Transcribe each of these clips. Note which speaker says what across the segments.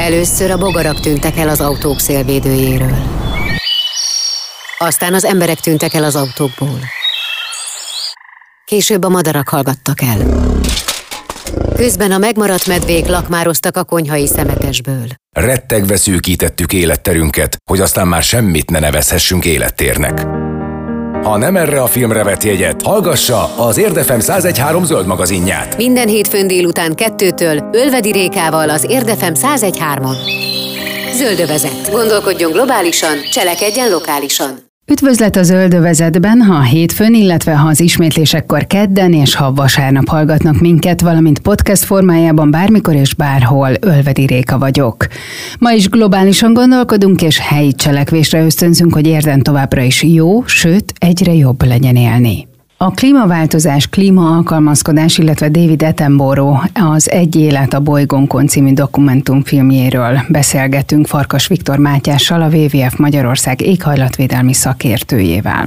Speaker 1: Először a bogarak tűntek el az autók szélvédőjéről. Aztán az emberek tűntek el az autókból. Később a madarak hallgattak el. Közben a megmaradt medvék lakmároztak a konyhai szemetesből.
Speaker 2: Rettegve szűkítettük életterünket, hogy aztán már semmit ne nevezhessünk élettérnek. Ha nem erre a filmre vett jegyet, hallgassa az Érdefem 1013 zöld magazinját.
Speaker 1: Minden hétfőn délután kettőtől Ölvedi Rékával az Érdefem 1013-on. Zöldövezet. Gondolkodjon globálisan, cselekedjen lokálisan.
Speaker 3: Üdvözlet a zöldövezetben, ha hétfőn, illetve ha az ismétlésekkor kedden és ha vasárnap hallgatnak minket, valamint podcast formájában bármikor és bárhol, Ölvedi Réka vagyok. Ma is globálisan gondolkodunk és helyi cselekvésre ösztönzünk, hogy érden továbbra is jó, sőt, egyre jobb legyen élni. A klímaváltozás, klímaalkalmazkodás, illetve David Attenborough az Egy élet a bolygónkon című dokumentumfilmjéről beszélgetünk Farkas Viktor Mátyással, a WWF Magyarország éghajlatvédelmi szakértőjével.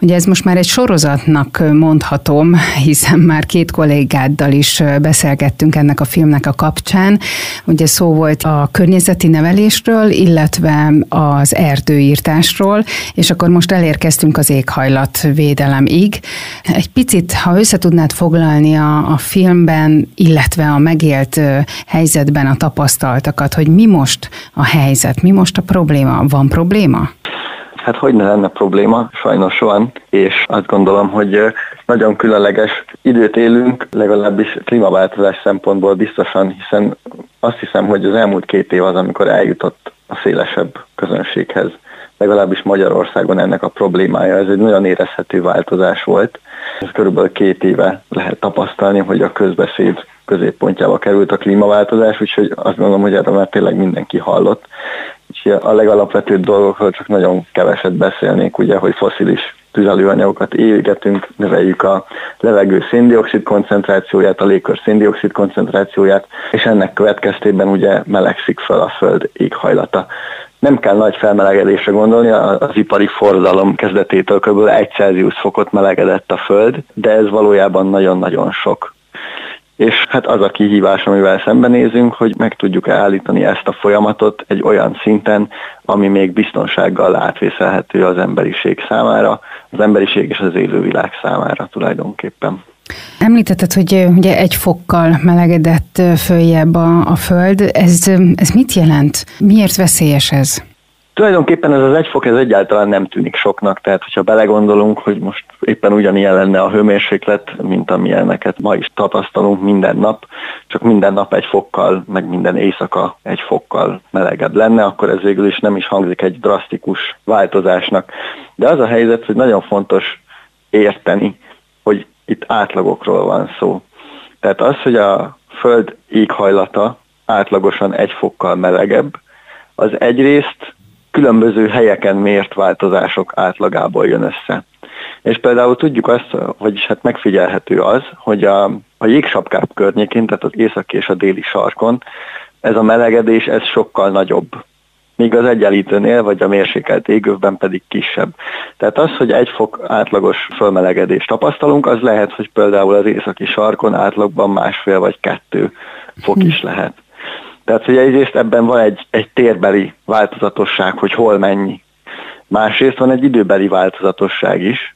Speaker 3: Ugye ez most már egy sorozatnak mondhatom, hiszen már két kollégáddal is beszélgettünk ennek a filmnek a kapcsán. Ugye szó volt a környezeti nevelésről, illetve az erdőírtásról, és akkor most elérkeztünk az éghajlatvédelemig. Egy picit, ha össze tudnád foglalni a, a filmben, illetve a megélt helyzetben a tapasztaltakat, hogy mi most a helyzet, mi most a probléma? Van probléma?
Speaker 4: Hát hogy ne lenne probléma, sajnos van, és azt gondolom, hogy nagyon különleges időt élünk, legalábbis klímaváltozás szempontból biztosan, hiszen azt hiszem, hogy az elmúlt két év az, amikor eljutott a szélesebb közönséghez legalábbis Magyarországon ennek a problémája. Ez egy nagyon érezhető változás volt. Ez körülbelül két éve lehet tapasztalni, hogy a közbeszéd középpontjába került a klímaváltozás, úgyhogy azt gondolom, hogy erről már tényleg mindenki hallott. Úgyhogy a legalapvetőbb dolgokról csak nagyon keveset beszélnék, ugye, hogy foszilis tüzelőanyagokat égetünk, növeljük a levegő széndiokszid koncentrációját, a légkör széndiokszid koncentrációját, és ennek következtében ugye melegszik fel a föld éghajlata. Nem kell nagy felmelegedésre gondolni, az ipari forradalom kezdetétől kb. 1 Celsius fokot melegedett a föld, de ez valójában nagyon-nagyon sok és hát az a kihívás, amivel szembenézünk, hogy meg tudjuk állítani ezt a folyamatot egy olyan szinten, ami még biztonsággal átvészelhető az emberiség számára, az emberiség és az élővilág számára tulajdonképpen.
Speaker 3: Említetted, hogy ugye egy fokkal melegedett följebb a, a Föld. Ez, ez mit jelent? Miért veszélyes ez?
Speaker 4: Tulajdonképpen ez az egy fok ez egyáltalán nem tűnik soknak, tehát hogyha belegondolunk, hogy most éppen ugyanilyen lenne a hőmérséklet, mint amilyeneket ma is tapasztalunk minden nap, csak minden nap egy fokkal, meg minden éjszaka egy fokkal melegebb lenne, akkor ez végül is nem is hangzik egy drasztikus változásnak. De az a helyzet, hogy nagyon fontos érteni, hogy itt átlagokról van szó. Tehát az, hogy a Föld éghajlata átlagosan egy fokkal melegebb, az egyrészt különböző helyeken mért változások átlagából jön össze. És például tudjuk azt, vagyis hát megfigyelhető az, hogy a, a jégsapkáp környékén, tehát az északi és a déli sarkon ez a melegedés ez sokkal nagyobb míg az egyenlítőnél vagy a mérsékelt égövben pedig kisebb. Tehát az, hogy egy fok átlagos fölmelegedést tapasztalunk, az lehet, hogy például az északi sarkon átlagban másfél vagy kettő fok is lehet. Tehát, hogy egyrészt ebben van egy, egy térbeli változatosság, hogy hol mennyi. Másrészt van egy időbeli változatosság is,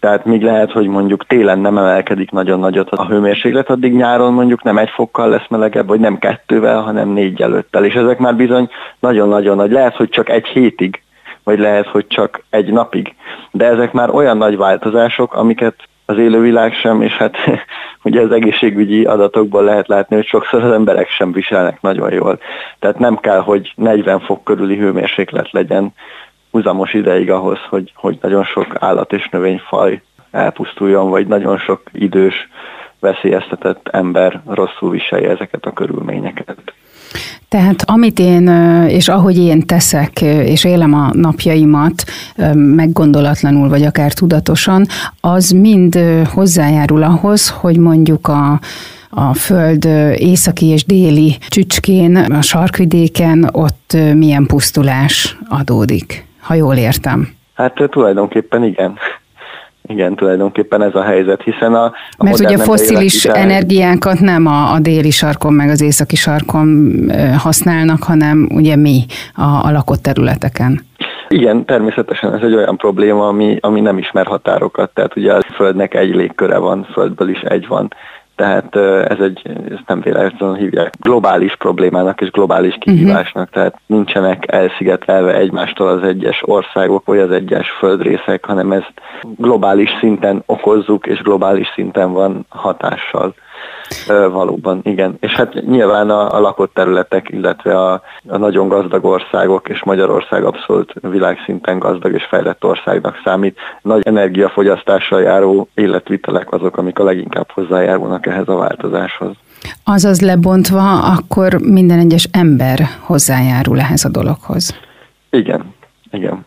Speaker 4: tehát még lehet, hogy mondjuk télen nem emelkedik nagyon nagyot a hőmérséklet, addig nyáron mondjuk nem egy fokkal lesz melegebb, vagy nem kettővel, hanem négy előttel. És ezek már bizony nagyon-nagyon nagy. Lehet, hogy csak egy hétig, vagy lehet, hogy csak egy napig. De ezek már olyan nagy változások, amiket az élővilág sem, és hát ugye az egészségügyi adatokból lehet látni, hogy sokszor az emberek sem viselnek nagyon jól. Tehát nem kell, hogy 40 fok körüli hőmérséklet legyen húzamos ideig ahhoz, hogy, hogy nagyon sok állat és növényfaj elpusztuljon, vagy nagyon sok idős, veszélyeztetett ember rosszul viselje ezeket a körülményeket.
Speaker 3: Tehát amit én, és ahogy én teszek, és élem a napjaimat meggondolatlanul, vagy akár tudatosan, az mind hozzájárul ahhoz, hogy mondjuk a a föld északi és déli csücskén, a sarkvidéken ott milyen pusztulás adódik, ha jól értem.
Speaker 4: Hát tulajdonképpen igen. Igen, tulajdonképpen ez a helyzet, hiszen a,
Speaker 3: a Mert ugye foszilis energiákat nem a, a déli sarkon meg az északi sarkon használnak, hanem ugye mi a, a lakott területeken.
Speaker 4: Igen, természetesen ez egy olyan probléma, ami, ami nem ismer határokat, tehát ugye a Földnek egy légköre van, Földből is egy van, tehát ez egy, ezt nem véletlenül hívják globális problémának és globális mhm. kihívásnak, uh-huh. tehát nincsenek elszigetelve egymástól az egyes országok vagy az egyes földrészek, hanem ezt globális szinten okozzuk, és globális szinten van hatással. Valóban, igen. És hát nyilván a, a lakott területek, illetve a, a nagyon gazdag országok, és Magyarország abszolút világszinten gazdag és fejlett országnak számít. Nagy energiafogyasztással járó életvitelek azok, amik a leginkább hozzájárulnak ehhez a változáshoz.
Speaker 3: Azaz lebontva, akkor minden egyes ember hozzájárul ehhez a dologhoz.
Speaker 4: Igen, igen.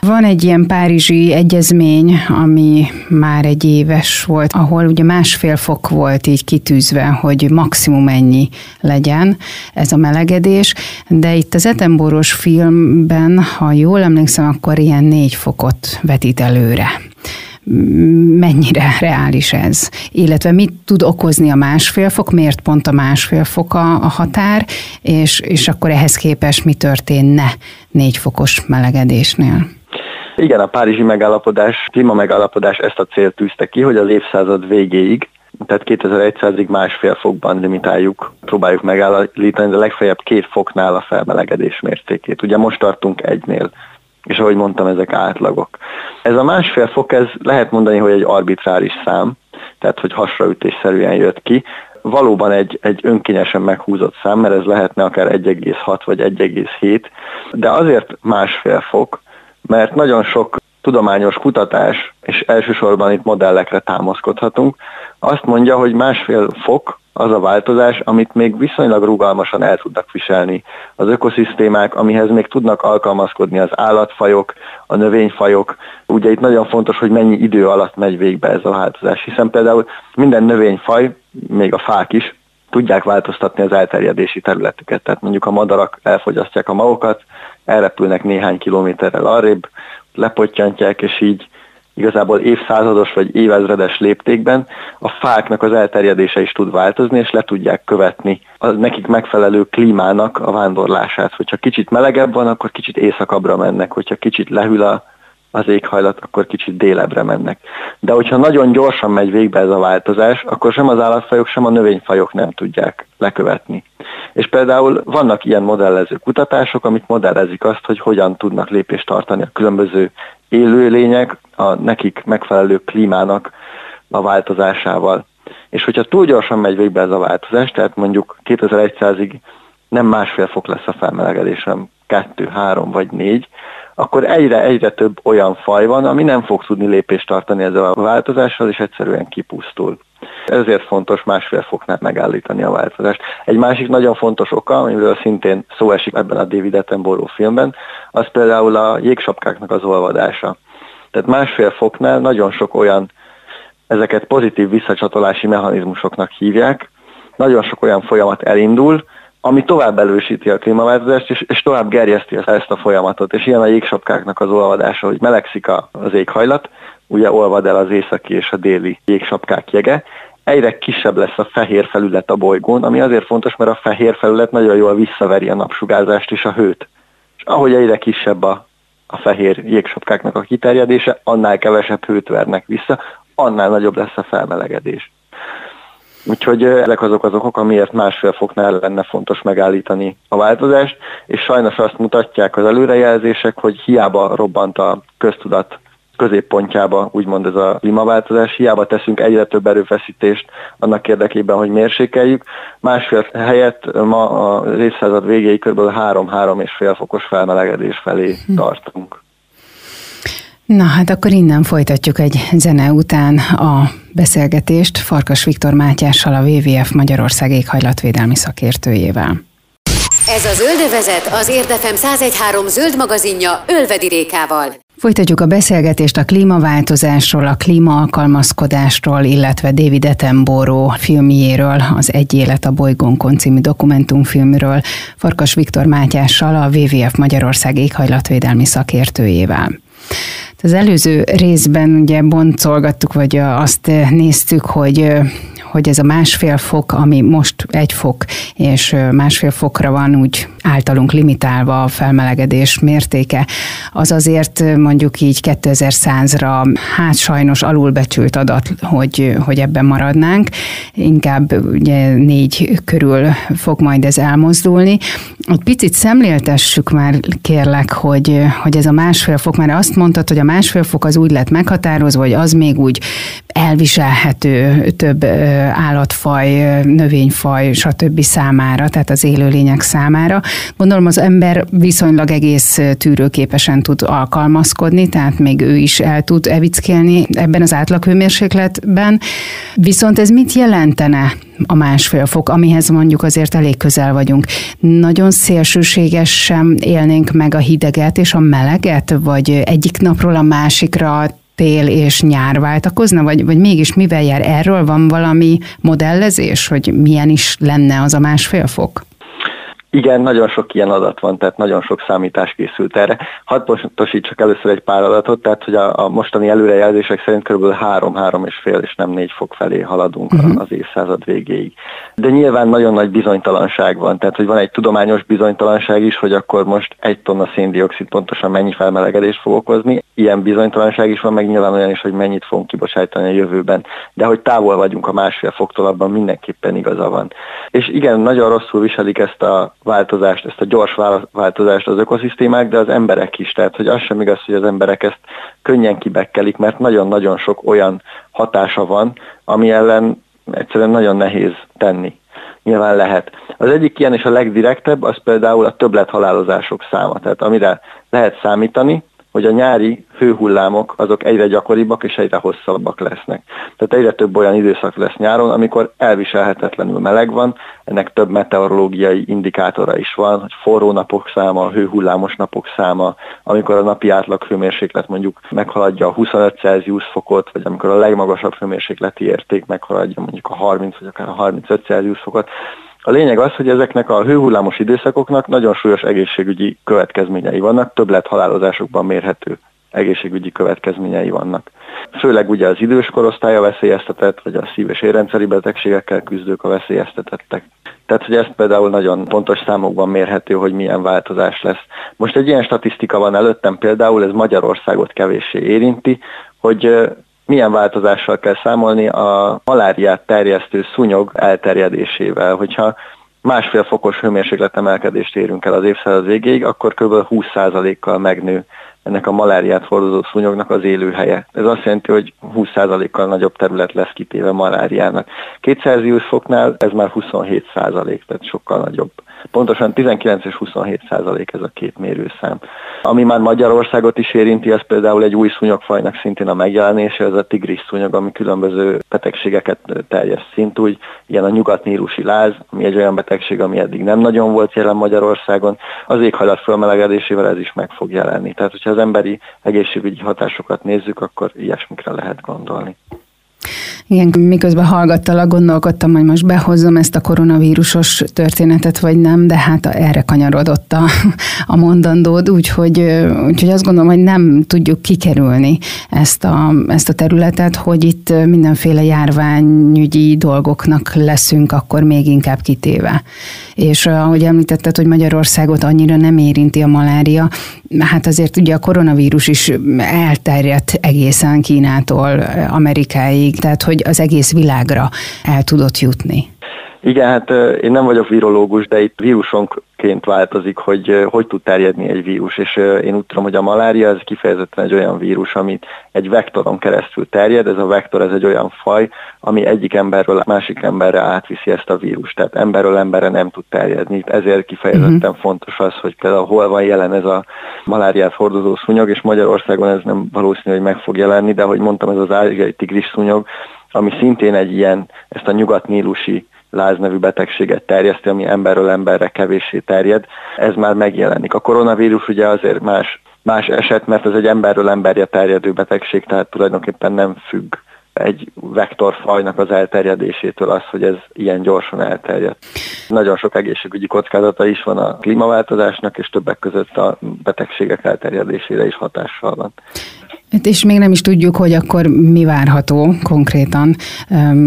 Speaker 3: Van egy ilyen párizsi egyezmény, ami már egy éves volt, ahol ugye másfél fok volt így kitűzve, hogy maximum ennyi legyen ez a melegedés, de itt az Etenboros filmben, ha jól emlékszem, akkor ilyen négy fokot vetít előre. Mennyire reális ez, illetve mit tud okozni a másfél fok, miért pont a másfél fok a, a határ, és, és akkor ehhez képest mi történne négy fokos melegedésnél?
Speaker 4: Igen, a Párizsi megállapodás, klíma megállapodás ezt a célt tűzte ki, hogy az évszázad végéig tehát 2100-ig másfél fokban limitáljuk, próbáljuk megállítani, de legfeljebb két foknál a felmelegedés mértékét. Ugye most tartunk egynél, és ahogy mondtam, ezek átlagok. Ez a másfél fok, ez lehet mondani, hogy egy arbitráris szám, tehát hogy hasraütésszerűen jött ki. Valóban egy, egy önkényesen meghúzott szám, mert ez lehetne akár 1,6 vagy 1,7, de azért másfél fok, mert nagyon sok tudományos kutatás, és elsősorban itt modellekre támaszkodhatunk, azt mondja, hogy másfél fok az a változás, amit még viszonylag rugalmasan el tudnak viselni az ökoszisztémák, amihez még tudnak alkalmazkodni az állatfajok, a növényfajok. Ugye itt nagyon fontos, hogy mennyi idő alatt megy végbe ez a változás, hiszen például minden növényfaj, még a fák is, tudják változtatni az elterjedési területüket. Tehát mondjuk a madarak elfogyasztják a magokat, elrepülnek néhány kilométerrel arrébb, lepottyantják, és így igazából évszázados vagy évezredes léptékben a fáknak az elterjedése is tud változni, és le tudják követni a nekik megfelelő klímának a vándorlását. Hogyha kicsit melegebb van, akkor kicsit északabbra mennek, hogyha kicsit lehűl a az éghajlat, akkor kicsit délebre mennek. De hogyha nagyon gyorsan megy végbe ez a változás, akkor sem az állatfajok, sem a növényfajok nem tudják lekövetni. És például vannak ilyen modellező kutatások, amik modellezik azt, hogy hogyan tudnak lépést tartani a különböző élőlények a nekik megfelelő klímának a változásával. És hogyha túl gyorsan megy végbe ez a változás, tehát mondjuk 2100-ig nem másfél fok lesz a felmelegedés, hanem kettő, három vagy négy, akkor egyre-egyre több olyan faj van, ami nem fog tudni lépést tartani ezzel a változással, és egyszerűen kipusztul. Ezért fontos másfél foknál megállítani a változást. Egy másik nagyon fontos oka, amiről szintén szó esik ebben a David Attenborough filmben, az például a jégsapkáknak az olvadása. Tehát másfél foknál nagyon sok olyan, ezeket pozitív visszacsatolási mechanizmusoknak hívják, nagyon sok olyan folyamat elindul, ami tovább elősíti a klímaváltozást, és, és tovább gerjeszti ezt a folyamatot. És ilyen a jégsapkáknak az olvadása, hogy melegszik az éghajlat, ugye olvad el az északi és a déli jégsapkák jege, egyre kisebb lesz a fehér felület a bolygón, ami azért fontos, mert a fehér felület nagyon jól visszaveri a napsugárzást és a hőt. És ahogy egyre kisebb a, a fehér jégsapkáknak a kiterjedése, annál kevesebb hőt vernek vissza, annál nagyobb lesz a felmelegedés. Úgyhogy ezek azok az okok, amiért másfél foknál lenne fontos megállítani a változást, és sajnos azt mutatják az előrejelzések, hogy hiába robbant a köztudat középpontjába, úgymond ez a klímaváltozás, hiába teszünk egyre több erőfeszítést annak érdekében, hogy mérsékeljük. Másfél helyett ma a évszázad végéig kb. 3-3 és fél fokos felmelegedés felé hm. tartunk.
Speaker 3: Na hát akkor innen folytatjuk egy zene után a beszélgetést Farkas Viktor Mátyással, a WWF Magyarország éghajlatvédelmi szakértőjével.
Speaker 1: Ez a Zöldövezet az Érdefem 1013 zöld magazinja Ölvedi Rékával.
Speaker 3: Folytatjuk a beszélgetést a klímaváltozásról, a klímaalkalmazkodásról, illetve David Attenborough filmjéről, az Egy élet a bolygónkon című dokumentumfilmről, Farkas Viktor Mátyással, a WWF Magyarország éghajlatvédelmi szakértőjével. Az előző részben ugye boncolgattuk, vagy azt néztük, hogy hogy ez a másfél fok, ami most egy fok, és másfél fokra van úgy általunk limitálva a felmelegedés mértéke, az azért mondjuk így 2100-ra hát sajnos alulbecsült adat, hogy, hogy ebben maradnánk. Inkább ugye négy körül fog majd ez elmozdulni. Egy picit szemléltessük már kérlek, hogy, hogy ez a másfél fok, mert azt mondtad, hogy a másfél fok az úgy lett meghatározva, hogy az még úgy elviselhető több állatfaj, növényfaj, stb. számára, tehát az élőlények számára. Gondolom az ember viszonylag egész tűrőképesen tud alkalmazkodni, tehát még ő is el tud evickélni ebben az átlaghőmérsékletben. Viszont ez mit jelentene a másfél fok, amihez mondjuk azért elég közel vagyunk. Nagyon szélsőségesen élnénk meg a hideget és a meleget, vagy egyik napról a másikra tél és nyár váltakozna, vagy, vagy mégis mivel jár? Erről van valami modellezés, hogy milyen is lenne az a másfél fok?
Speaker 4: Igen, nagyon sok ilyen adat van, tehát nagyon sok számítás készült erre. Hadd pontosítsak először egy pár adatot, tehát hogy a, a mostani előrejelzések szerint kb. 3-3 és fél és nem 4 fok felé haladunk uh-huh. az évszázad végéig. De nyilván nagyon nagy bizonytalanság van, tehát hogy van egy tudományos bizonytalanság is, hogy akkor most egy tonna széndiokszid pontosan mennyi felmelegedést fog okozni. Ilyen bizonytalanság is van, meg nyilván olyan is, hogy mennyit fogunk kibocsájtani a jövőben. De hogy távol vagyunk a másfél foktól, abban mindenképpen igaza van. És igen, nagyon rosszul viselik ezt a változást, ezt a gyors változást az ökoszisztémák, de az emberek is. Tehát, hogy az sem igaz, hogy az emberek ezt könnyen kibekkelik, mert nagyon-nagyon sok olyan hatása van, ami ellen egyszerűen nagyon nehéz tenni. Nyilván lehet. Az egyik ilyen és a legdirektebb, az például a többlethalálozások száma. Tehát amire lehet számítani, hogy a nyári hőhullámok azok egyre gyakoribbak és egyre hosszabbak lesznek. Tehát egyre több olyan időszak lesz nyáron, amikor elviselhetetlenül meleg van, ennek több meteorológiai indikátora is van, hogy forró napok száma, hőhullámos napok száma, amikor a napi átlag hőmérséklet mondjuk meghaladja a 25 Celsius fokot, vagy amikor a legmagasabb hőmérsékleti érték meghaladja mondjuk a 30 vagy akár a 35 Celsius fokot, a lényeg az, hogy ezeknek a hőhullámos időszakoknak nagyon súlyos egészségügyi következményei vannak, többlet halálozásokban mérhető egészségügyi következményei vannak. Főleg ugye az idős korosztálya veszélyeztetett, vagy a szív- és érrendszeri betegségekkel küzdők a veszélyeztetettek. Tehát, hogy ez például nagyon pontos számokban mérhető, hogy milyen változás lesz. Most egy ilyen statisztika van előttem, például ez Magyarországot kevéssé érinti, hogy milyen változással kell számolni a maláriát terjesztő szúnyog elterjedésével. Hogyha másfél fokos hőmérsékletemelkedést érünk el az évszázad végéig, akkor kb. 20%-kal megnő ennek a maláriát hordozó szúnyognak az élőhelye. Ez azt jelenti, hogy 20%-kal nagyobb terület lesz kitéve maláriának. 2 Celsius foknál ez már 27%, tehát sokkal nagyobb. Pontosan 19 és 27 százalék ez a két mérőszám. Ami már Magyarországot is érinti, az például egy új szúnyogfajnak szintén a megjelenése, ez a tigris szúnyog, ami különböző betegségeket terjeszt szintúgy, ilyen a nyugatnírusi láz, ami egy olyan betegség, ami eddig nem nagyon volt jelen Magyarországon. Az éghajlat fölmelegedésével ez is meg fog jelenni. Tehát, hogyha az emberi egészségügyi hatásokat nézzük, akkor ilyesmikre lehet gondolni.
Speaker 3: Igen, miközben hallgattalak, gondolkodtam, hogy most behozzam ezt a koronavírusos történetet, vagy nem, de hát erre kanyarodott a, a mondandód, úgyhogy, úgyhogy azt gondolom, hogy nem tudjuk kikerülni ezt a, ezt a területet, hogy itt mindenféle járványügyi dolgoknak leszünk akkor még inkább kitéve. És ahogy említetted, hogy Magyarországot annyira nem érinti a malária, hát azért ugye a koronavírus is elterjedt egészen Kínától Amerikáig, tehát hogy az egész világra el tudott jutni.
Speaker 4: Igen, hát én nem vagyok virológus, de itt vírusonként változik, hogy hogy tud terjedni egy vírus, és én úgy tudom, hogy a malária ez kifejezetten egy olyan vírus, amit egy vektoron keresztül terjed, ez a vektor ez egy olyan faj, ami egyik emberről a másik emberre átviszi ezt a vírust, tehát emberről emberre nem tud terjedni, ezért kifejezetten uh-huh. fontos az, hogy például hol van jelen ez a maláriát hordozó szúnyog, és Magyarországon ez nem valószínű, hogy meg fog jelenni, de ahogy mondtam, ez az ázsiai tigris szúnyog, ami szintén egy ilyen, ezt a nyugatnílusi láznevű betegséget terjeszti, ami emberről emberre kevéssé terjed, ez már megjelenik. A koronavírus ugye azért más, más eset, mert ez egy emberről emberre terjedő betegség, tehát tulajdonképpen nem függ egy vektorfajnak az elterjedésétől az, hogy ez ilyen gyorsan elterjed. Nagyon sok egészségügyi kockázata is van a klímaváltozásnak, és többek között a betegségek elterjedésére is hatással van.
Speaker 3: Hát és még nem is tudjuk, hogy akkor mi várható konkrétan,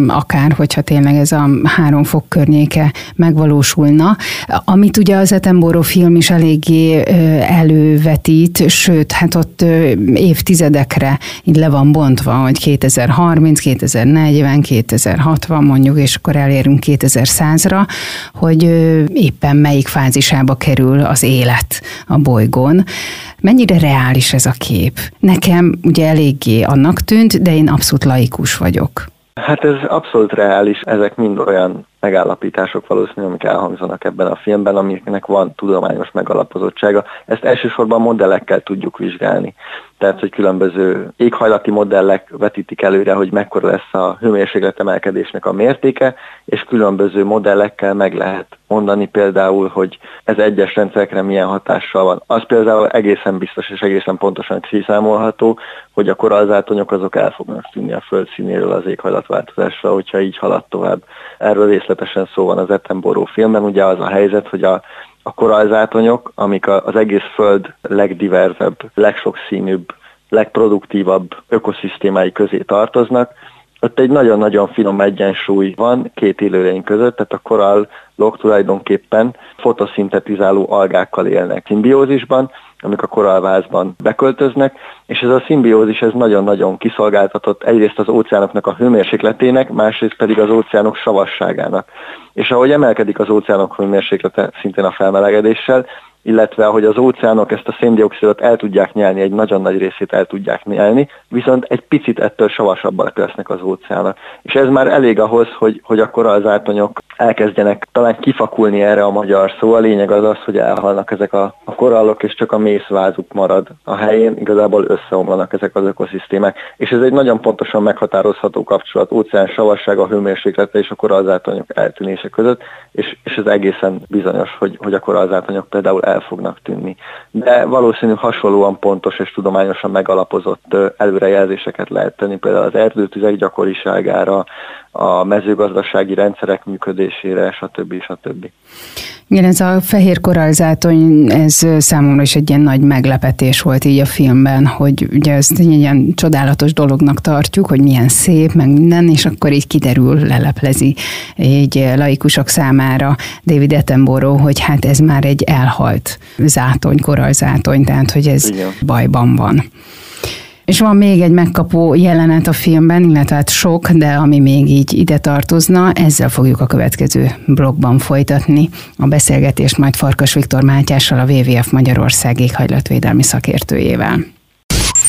Speaker 3: akár hogyha tényleg ez a három fok környéke megvalósulna. Amit ugye az Etenboró film is eléggé elővetít, sőt, hát ott évtizedekre így le van bontva, hogy 2030, 2040, 2060 mondjuk, és akkor elérünk 2100-ra, hogy éppen melyik fázisába kerül az élet a bolygón. Mennyire reális ez a kép? Nekem ugye eléggé annak tűnt, de én abszolút laikus vagyok.
Speaker 4: Hát ez abszolút reális, ezek mind olyan megállapítások valószínűleg, amik elhangzanak ebben a filmben, amiknek van tudományos megalapozottsága. Ezt elsősorban modellekkel tudjuk vizsgálni. Tehát, hogy különböző éghajlati modellek vetítik előre, hogy mekkora lesz a hőmérséklet emelkedésnek a mértéke, és különböző modellekkel meg lehet mondani például, hogy ez egyes rendszerekre milyen hatással van. Az például egészen biztos és egészen pontosan kiszámolható, hogy a korallzátonyok azok el fognak tűnni a földszínéről az éghajlatváltozásra, hogyha így halad tovább. Erről részletesen szó van az Ettenboró filmben, ugye az a helyzet, hogy a a korallzátonyok, amik az egész Föld legdiverzebb, legsokszínűbb, legproduktívabb ökoszisztémái közé tartoznak, ott egy nagyon-nagyon finom egyensúly van két élőlény között, tehát a korallok tulajdonképpen fotoszintetizáló algákkal élnek szimbiózisban, amik a korallvázban beköltöznek, és ez a szimbiózis ez nagyon-nagyon kiszolgáltatott egyrészt az óceánoknak a hőmérsékletének, másrészt pedig az óceánok savasságának. És ahogy emelkedik az óceánok hőmérséklete szintén a felmelegedéssel, illetve ahogy az óceánok ezt a széndiokszidot el tudják nyelni, egy nagyon nagy részét el tudják nyelni, viszont egy picit ettől savasabbak lesznek az óceánok. És ez már elég ahhoz, hogy, hogy akkor az átonyok elkezdjenek talán kifakulni erre a magyar szó. A lényeg az az, hogy elhalnak ezek a, a korallok, és csak a mészvázuk marad a helyén, igazából összeomlanak ezek az ökoszisztémák. És ez egy nagyon pontosan meghatározható kapcsolat, óceán savassága, hőmérséklete és a korallzátonyok eltűnése között, és, és ez egészen bizonyos, hogy, hogy a korallzátonyok például fognak tűnni. De valószínű hasonlóan pontos és tudományosan megalapozott előrejelzéseket lehet tenni, például az erdőtüzek gyakoriságára, a mezőgazdasági rendszerek működésére, stb. stb.
Speaker 3: Igen, ez a fehér korallzátony, ez számomra is egy ilyen nagy meglepetés volt így a filmben, hogy ugye ezt egy ilyen csodálatos dolognak tartjuk, hogy milyen szép, meg minden, és akkor így kiderül, leleplezi egy laikusok számára David Attenborough, hogy hát ez már egy elhalt zátony, korallzátony, tehát hogy ez Igen. bajban van. És van még egy megkapó jelenet a filmben, illetve hát sok, de ami még így ide tartozna, ezzel fogjuk a következő blogban folytatni. A beszélgetést majd Farkas Viktor Mátyással, a WWF Magyarország éghajlatvédelmi szakértőjével.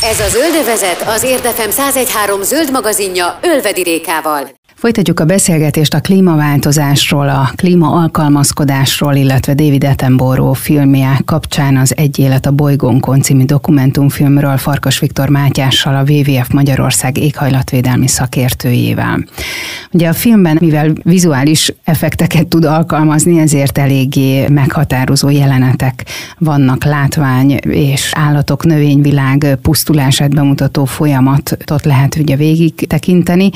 Speaker 1: Ez a Zöldövezet az Érdefem 1013 zöld magazinja Ölvedi Rékával.
Speaker 3: Folytatjuk a beszélgetést a klímaváltozásról, a klímaalkalmazkodásról, illetve David Attenborough filmje kapcsán az Egy élet a bolygónkon című dokumentumfilmről Farkas Viktor Mátyással, a WWF Magyarország éghajlatvédelmi szakértőjével. Ugye a filmben, mivel vizuális effekteket tud alkalmazni, ezért eléggé meghatározó jelenetek vannak, látvány és állatok, növényvilág pusztulását bemutató folyamatot lehet ugye végig tekinteni.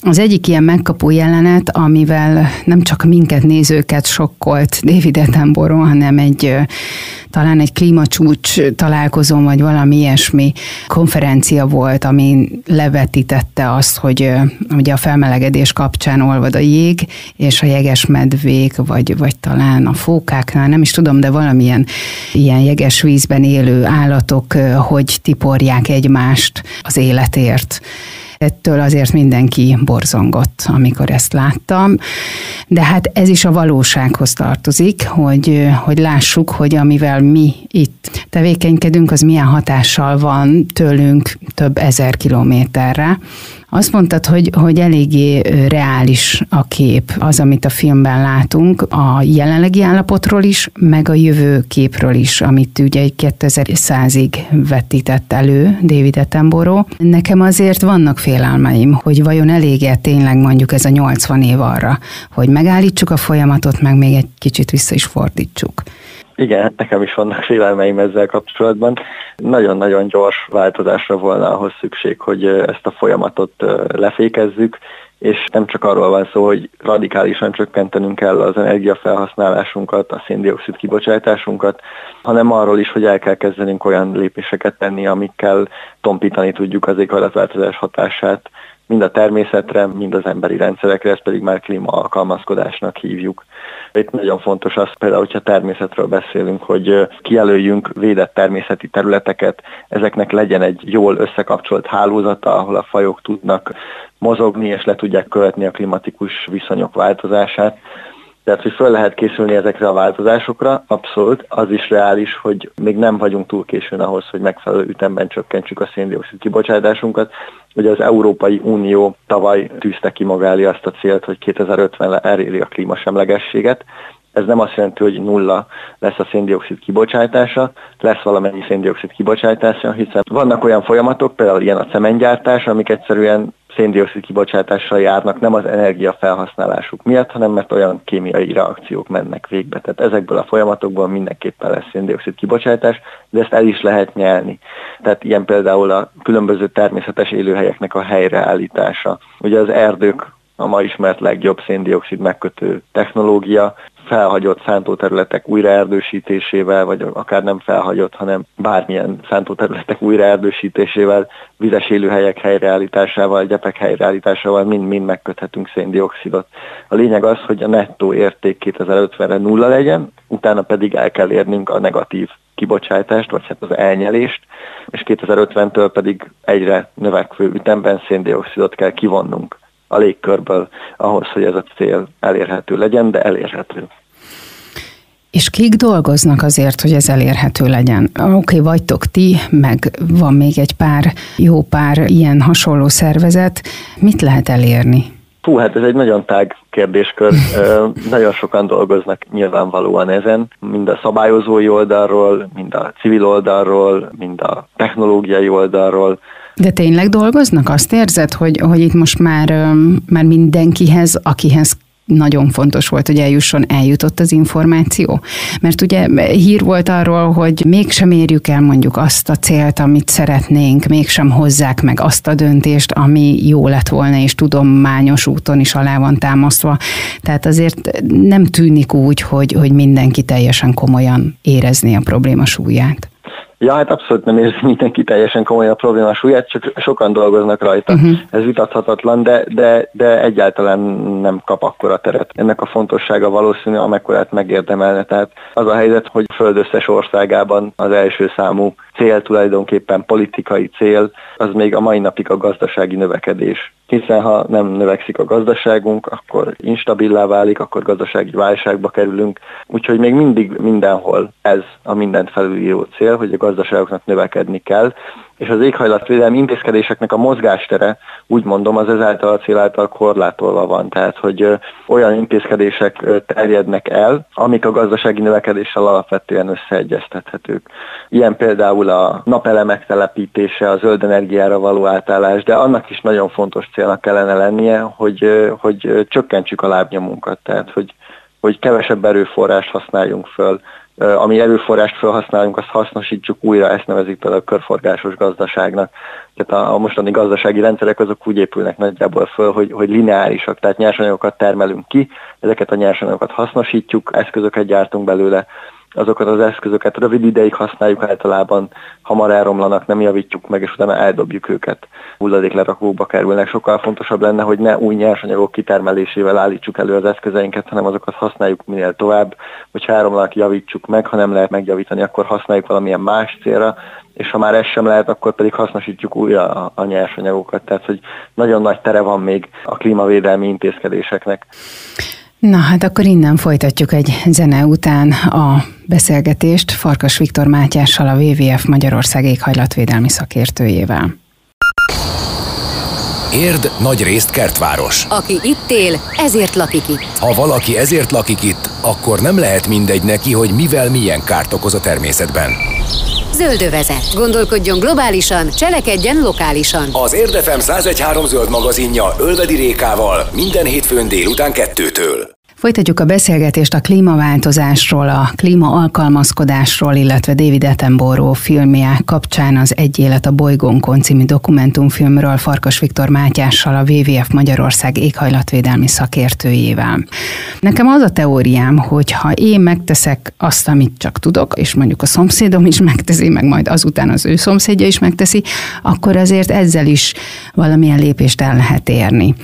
Speaker 3: Az egyik ilyen megkapó jelenet, amivel nem csak minket nézőket sokkolt David Attenborough, hanem egy talán egy klímacsúcs találkozón, vagy valami ilyesmi konferencia volt, ami levetítette azt, hogy ugye a felmelegedés kapcsán olvad a jég, és a jeges medvék, vagy, vagy talán a fókáknál, nem is tudom, de valamilyen ilyen jeges vízben élő állatok, hogy tiporják egymást az életért. Ettől azért mindenki borzongott, amikor ezt láttam. De hát ez is a valósághoz tartozik, hogy, hogy lássuk, hogy amivel mi itt tevékenykedünk, az milyen hatással van tőlünk több ezer kilométerre. Azt mondtad, hogy, hogy eléggé reális a kép, az, amit a filmben látunk, a jelenlegi állapotról is, meg a jövő képről is, amit ugye egy 2100-ig vetített elő David Attenborough. Nekem azért vannak félelmeim, hogy vajon elég-e tényleg mondjuk ez a 80 év arra, hogy megállítsuk a folyamatot, meg még egy kicsit vissza is fordítsuk.
Speaker 4: Igen, nekem is vannak félelmeim ezzel kapcsolatban. Nagyon-nagyon gyors változásra volna ahhoz szükség, hogy ezt a folyamatot lefékezzük, és nem csak arról van szó, hogy radikálisan csökkentenünk kell az energiafelhasználásunkat, a széndiokszid kibocsátásunkat, hanem arról is, hogy el kell kezdenünk olyan lépéseket tenni, amikkel tompítani tudjuk az éghajlatváltozás hatását, mind a természetre, mind az emberi rendszerekre, ezt pedig már klímaalkalmazkodásnak hívjuk. Itt nagyon fontos az például, hogyha természetről beszélünk, hogy kijelöljünk védett természeti területeket, ezeknek legyen egy jól összekapcsolt hálózata, ahol a fajok tudnak mozogni és le tudják követni a klimatikus viszonyok változását. Tehát, hogy föl lehet készülni ezekre a változásokra, abszolút, az is reális, hogy még nem vagyunk túl későn ahhoz, hogy megfelelő ütemben csökkentsük a széndiokszid kibocsátásunkat. Ugye az Európai Unió tavaly tűzte ki maga elé azt a célt, hogy 2050-re eléri a klímasemlegességet, ez nem azt jelenti, hogy nulla lesz a széndiokszid kibocsátása, lesz valamennyi széndiokszid kibocsátása, hiszen vannak olyan folyamatok, például ilyen a cementgyártás, amik egyszerűen széndiokszid kibocsátással járnak, nem az energiafelhasználásuk miatt, hanem mert olyan kémiai reakciók mennek végbe. Tehát ezekből a folyamatokból mindenképpen lesz széndiokszid kibocsátás, de ezt el is lehet nyelni. Tehát ilyen például a különböző természetes élőhelyeknek a helyreállítása. Ugye az erdők a ma ismert legjobb széndiokszid megkötő technológia, felhagyott szántóterületek újraerdősítésével, vagy akár nem felhagyott, hanem bármilyen szántóterületek újraerdősítésével, vizes élőhelyek helyreállításával, gyepek helyreállításával mind-mind megköthetünk széndiokszidot. A lényeg az, hogy a nettó érték 2050-re nulla legyen, utána pedig el kell érnünk a negatív kibocsátást, vagy hát az elnyelést, és 2050-től pedig egyre növekvő ütemben széndiokszidot kell kivonnunk a légkörből ahhoz, hogy ez a cél elérhető legyen, de elérhető.
Speaker 3: És kik dolgoznak azért, hogy ez elérhető legyen? Oké, okay, vagytok ti, meg van még egy pár, jó pár ilyen hasonló szervezet. Mit lehet elérni?
Speaker 4: Hú, hát ez egy nagyon tág kérdéskör. nagyon sokan dolgoznak nyilvánvalóan ezen, mind a szabályozói oldalról, mind a civil oldalról, mind a technológiai oldalról.
Speaker 3: De tényleg dolgoznak? Azt érzed, hogy, hogy itt most már, már mindenkihez, akihez nagyon fontos volt, hogy eljusson, eljutott az információ. Mert ugye hír volt arról, hogy mégsem érjük el mondjuk azt a célt, amit szeretnénk, mégsem hozzák meg azt a döntést, ami jó lett volna, és tudományos úton is alá van támasztva. Tehát azért nem tűnik úgy, hogy, hogy mindenki teljesen komolyan érezni a probléma súlyát.
Speaker 4: Ja, hát abszolút nem érzi mindenki teljesen komoly a probléma súlyát, csak sokan dolgoznak rajta. Uh-huh. Ez vitathatatlan, de, de, de egyáltalán nem kap akkora teret. Ennek a fontossága valószínű, amekkorát megérdemelne. Tehát az a helyzet, hogy a Föld összes országában az első számú cél tulajdonképpen politikai cél, az még a mai napig a gazdasági növekedés. Hiszen ha nem növekszik a gazdaságunk, akkor instabilá válik, akkor gazdasági válságba kerülünk. Úgyhogy még mindig mindenhol ez a mindent felülíró cél, hogy a gazdaságoknak növekedni kell, és az éghajlatvédelmi intézkedéseknek a mozgástere, úgy mondom, az ezáltal a cél által korlátolva van. Tehát, hogy olyan intézkedések terjednek el, amik a gazdasági növekedéssel alapvetően összeegyeztethetők. Ilyen például a napelemek telepítése, a zöld energiára való átállás, de annak is nagyon fontos célnak kellene lennie, hogy, hogy csökkentsük a lábnyomunkat, tehát hogy, hogy kevesebb erőforrást használjunk föl, ami erőforrást felhasználunk, azt hasznosítsuk újra, ezt nevezik például a körforgásos gazdaságnak. Tehát a, mostani gazdasági rendszerek azok úgy épülnek nagyjából föl, hogy, hogy lineárisak, tehát nyersanyagokat termelünk ki, ezeket a nyersanyagokat hasznosítjuk, eszközöket gyártunk belőle, azokat az eszközöket rövid ideig használjuk általában, hamar elromlanak, nem javítjuk meg, és utána eldobjuk őket. Hulladéklerakókba kerülnek. Sokkal fontosabb lenne, hogy ne új nyersanyagok kitermelésével állítsuk elő az eszközeinket, hanem azokat használjuk minél tovább, hogy elromlanak, javítsuk meg, ha nem lehet megjavítani, akkor használjuk valamilyen más célra, és ha már ez sem lehet, akkor pedig hasznosítjuk újra a, a nyersanyagokat. Tehát, hogy nagyon nagy tere van még a klímavédelmi intézkedéseknek.
Speaker 3: Na hát akkor innen folytatjuk egy zene után a beszélgetést Farkas Viktor Mátyással, a WWF Magyarország éghajlatvédelmi szakértőjével.
Speaker 2: Érd nagy részt kertváros.
Speaker 1: Aki itt él, ezért lakik itt.
Speaker 2: Ha valaki ezért lakik itt, akkor nem lehet mindegy neki, hogy mivel milyen kárt okoz a természetben.
Speaker 1: Zöldövezet. Gondolkodjon globálisan, cselekedjen lokálisan.
Speaker 2: Az Érdefem 1013 zöld magazinja Ölvedi Rékával minden hétfőn délután kettőtől.
Speaker 3: Folytatjuk a beszélgetést a klímaváltozásról, a klíma-alkalmazkodásról, illetve David Attenborough filmje kapcsán az Egy élet a bolygónkon című dokumentumfilmről Farkas Viktor Mátyással, a WWF Magyarország éghajlatvédelmi szakértőjével. Nekem az a teóriám, hogy ha én megteszek azt, amit csak tudok, és mondjuk a szomszédom is megteszi, meg majd azután az ő szomszédja is megteszi, akkor azért ezzel is valamilyen lépést el lehet érni.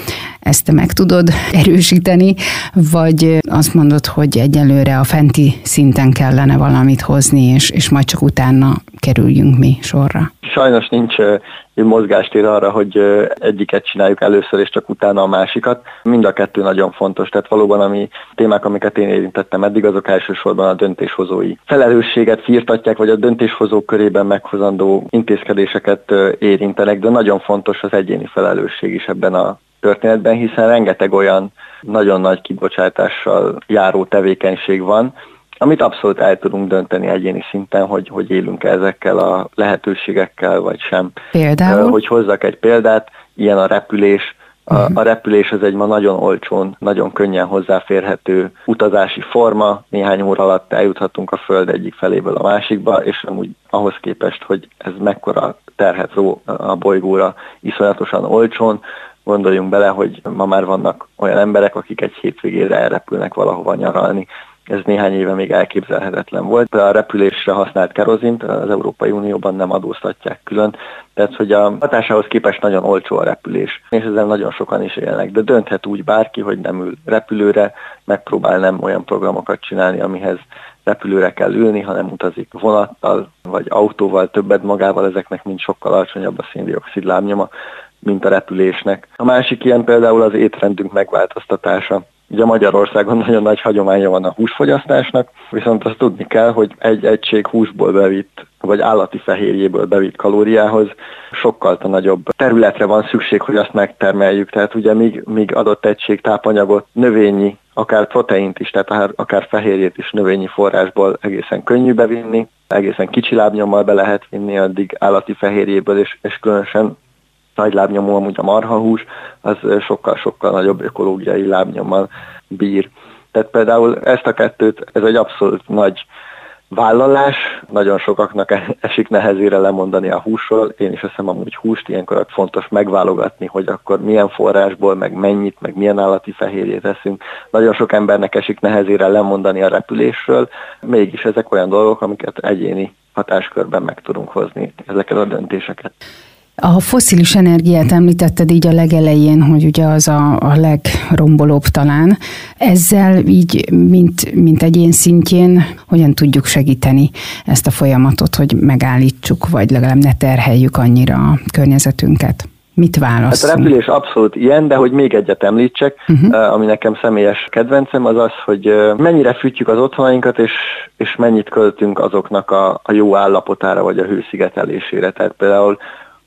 Speaker 3: Ezt te meg tudod erősíteni, vagy azt mondod, hogy egyelőre a fenti szinten kellene valamit hozni, és, és majd csak utána kerüljünk mi sorra?
Speaker 4: Sajnos nincs mozgástér arra, hogy egyiket csináljuk először, és csak utána a másikat. Mind a kettő nagyon fontos. Tehát valóban ami témák, amiket én érintettem eddig, azok elsősorban a döntéshozói felelősséget firtatják, vagy a döntéshozók körében meghozandó intézkedéseket érintenek, de nagyon fontos az egyéni felelősség is ebben a történetben, hiszen rengeteg olyan nagyon nagy kibocsátással járó tevékenység van, amit abszolút el tudunk dönteni egyéni szinten, hogy, hogy élünk ezekkel a lehetőségekkel, vagy sem.
Speaker 3: Például?
Speaker 4: Hogy hozzak egy példát, ilyen a repülés. A, uh-huh. a repülés az egy ma nagyon olcsón, nagyon könnyen hozzáférhető utazási forma, néhány óra alatt eljuthatunk a Föld egyik feléből a másikba, és amúgy ahhoz képest, hogy ez mekkora terhet ró a bolygóra iszonyatosan olcsón, Gondoljunk bele, hogy ma már vannak olyan emberek, akik egy hétvégére elrepülnek valahova nyaralni. Ez néhány éve még elképzelhetetlen volt. De a repülésre használt kerozint az Európai Unióban nem adóztatják külön, tehát hogy a hatásához képest nagyon olcsó a repülés, és ezzel nagyon sokan is élnek. De dönthet úgy bárki, hogy nem ül repülőre, megpróbál nem olyan programokat csinálni, amihez repülőre kell ülni, hanem utazik vonattal vagy autóval, többet magával, ezeknek mind sokkal alacsonyabb a széndiokszid lábnyoma, mint a repülésnek. A másik ilyen például az étrendünk megváltoztatása. Ugye Magyarországon nagyon nagy hagyománya van a húsfogyasztásnak, viszont azt tudni kell, hogy egy egység húsból bevitt, vagy állati fehérjéből bevitt kalóriához sokkal nagyobb területre van szükség, hogy azt megtermeljük. Tehát ugye míg, míg adott egység tápanyagot, növényi, akár proteint is, tehát akár fehérjét is növényi forrásból egészen könnyű bevinni, egészen kicsi lábnyommal be lehet vinni addig állati fehérjéből, és, és különösen nagy lábnyomó amúgy a marhahús, az sokkal-sokkal nagyobb ökológiai lábnyommal bír. Tehát például ezt a kettőt, ez egy abszolút nagy vállalás, nagyon sokaknak e- esik nehezére lemondani a húsról, én is eszem amúgy húst, ilyenkor fontos megválogatni, hogy akkor milyen forrásból, meg mennyit, meg milyen állati fehérjét eszünk. Nagyon sok embernek esik nehezére lemondani a repülésről, mégis ezek olyan dolgok, amiket egyéni hatáskörben meg tudunk hozni ezeket a döntéseket.
Speaker 3: A foszilis energiát említetted így a legelején, hogy ugye az a, a legrombolóbb talán. Ezzel így, mint, mint egyén szintjén, hogyan tudjuk segíteni ezt a folyamatot, hogy megállítsuk, vagy legalább ne terheljük annyira a környezetünket? Mit választunk?
Speaker 4: Hát a repülés abszolút ilyen, de hogy még egyet említsek, uh-huh. ami nekem személyes kedvencem, az az, hogy eh, mennyire fűtjük az otthonainkat, és, és mennyit költünk azoknak a, a jó állapotára, vagy a hőszigetelésére. Tehát például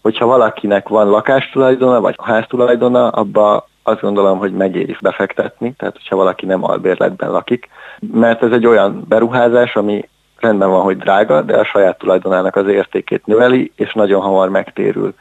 Speaker 4: hogyha valakinek van lakástulajdona, vagy háztulajdona, abba azt gondolom, hogy megéri befektetni, tehát hogyha valaki nem albérletben lakik, mert ez egy olyan beruházás, ami rendben van, hogy drága, de a saját tulajdonának az értékét növeli, és nagyon hamar megtérül.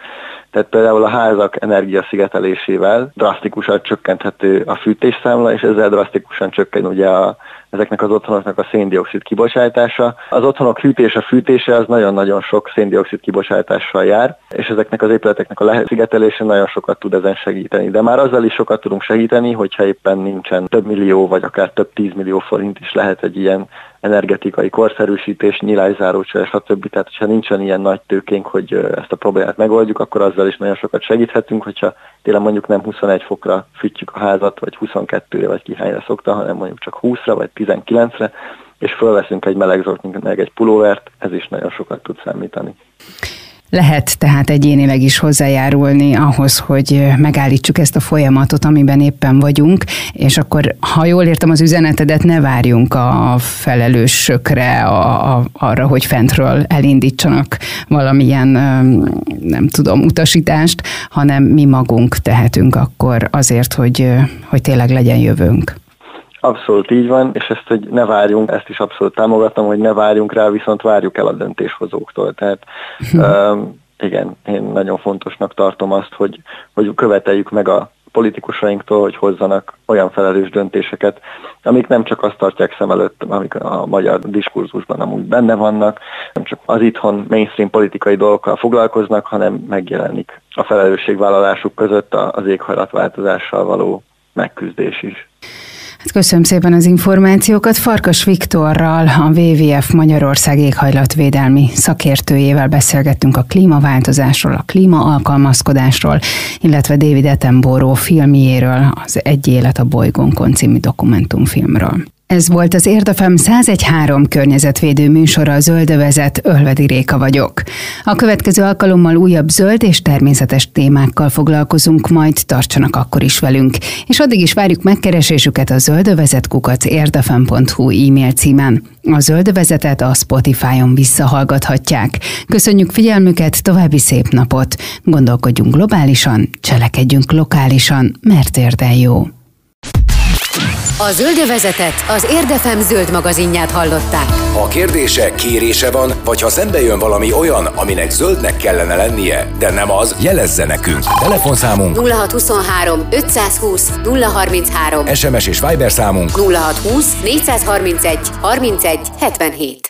Speaker 4: Tehát például a házak energiaszigetelésével drasztikusan csökkenthető a fűtésszámla, és ezzel drasztikusan csökken ugye a, ezeknek az otthonoknak a széndiokszid kibocsátása. Az otthonok hűtése, fűtése az nagyon-nagyon sok széndiokszid kibocsátással jár, és ezeknek az épületeknek a leszigetelése nagyon sokat tud ezen segíteni. De már azzal is sokat tudunk segíteni, hogyha éppen nincsen több millió, vagy akár több tízmillió forint is lehet egy ilyen energetikai korszerűsítés, nyilászárócsere, stb. Tehát, hogyha nincsen ilyen nagy tőkénk, hogy ezt a problémát megoldjuk, akkor azzal is nagyon sokat segíthetünk, hogyha tényleg mondjuk nem 21 fokra fűtjük a házat, vagy 22-re, vagy kihányra szokta, hanem mondjuk csak 20-ra, vagy 19-re, és fölveszünk egy melegzoknit, meg egy pulóvert, ez is nagyon sokat tud számítani.
Speaker 3: Lehet tehát egyénileg is hozzájárulni ahhoz, hogy megállítsuk ezt a folyamatot, amiben éppen vagyunk, és akkor, ha jól értem az üzenetedet, ne várjunk a felelősökre a, a, arra, hogy fentről elindítsanak valamilyen, nem tudom, utasítást, hanem mi magunk tehetünk akkor azért, hogy, hogy tényleg legyen jövőnk.
Speaker 4: Abszolút így van, és ezt, hogy ne várjunk, ezt is abszolút támogatom, hogy ne várjunk rá, viszont várjuk el a döntéshozóktól. Tehát um, igen, én nagyon fontosnak tartom azt, hogy, hogy követeljük meg a politikusainktól, hogy hozzanak olyan felelős döntéseket, amik nem csak azt tartják szem előtt, amik a magyar diskurzusban amúgy benne vannak, nem csak az itthon mainstream politikai dolgokkal foglalkoznak, hanem megjelenik a felelősségvállalásuk között az éghajlatváltozással való megküzdés is.
Speaker 3: Hát köszönöm szépen az információkat. Farkas Viktorral, a WWF Magyarország éghajlatvédelmi szakértőjével beszélgettünk a klímaváltozásról, a klímaalkalmazkodásról, illetve David Attenborough filmjéről, az Egy élet a bolygónkon című dokumentumfilmről. Ez volt az Érdefem 1013 környezetvédő műsora a Zöldövezet, Ölvedi Réka vagyok. A következő alkalommal újabb zöld és természetes témákkal foglalkozunk, majd tartsanak akkor is velünk. És addig is várjuk megkeresésüket a zöldövezetkukac érdefem.hu e-mail címen. A Zöldövezetet a Spotify-on visszahallgathatják. Köszönjük figyelmüket, további szép napot! Gondolkodjunk globálisan, cselekedjünk lokálisan, mert érden jó!
Speaker 1: A Zöldövezetet az Érdefem zöld magazinját hallották.
Speaker 2: Ha kérdése, kérése van, vagy ha szembe jön valami olyan, aminek zöldnek kellene lennie, de nem az, jelezze nekünk. Telefonszámunk
Speaker 1: 0623 520 033
Speaker 2: SMS és Viber számunk
Speaker 1: 0620 431 31 77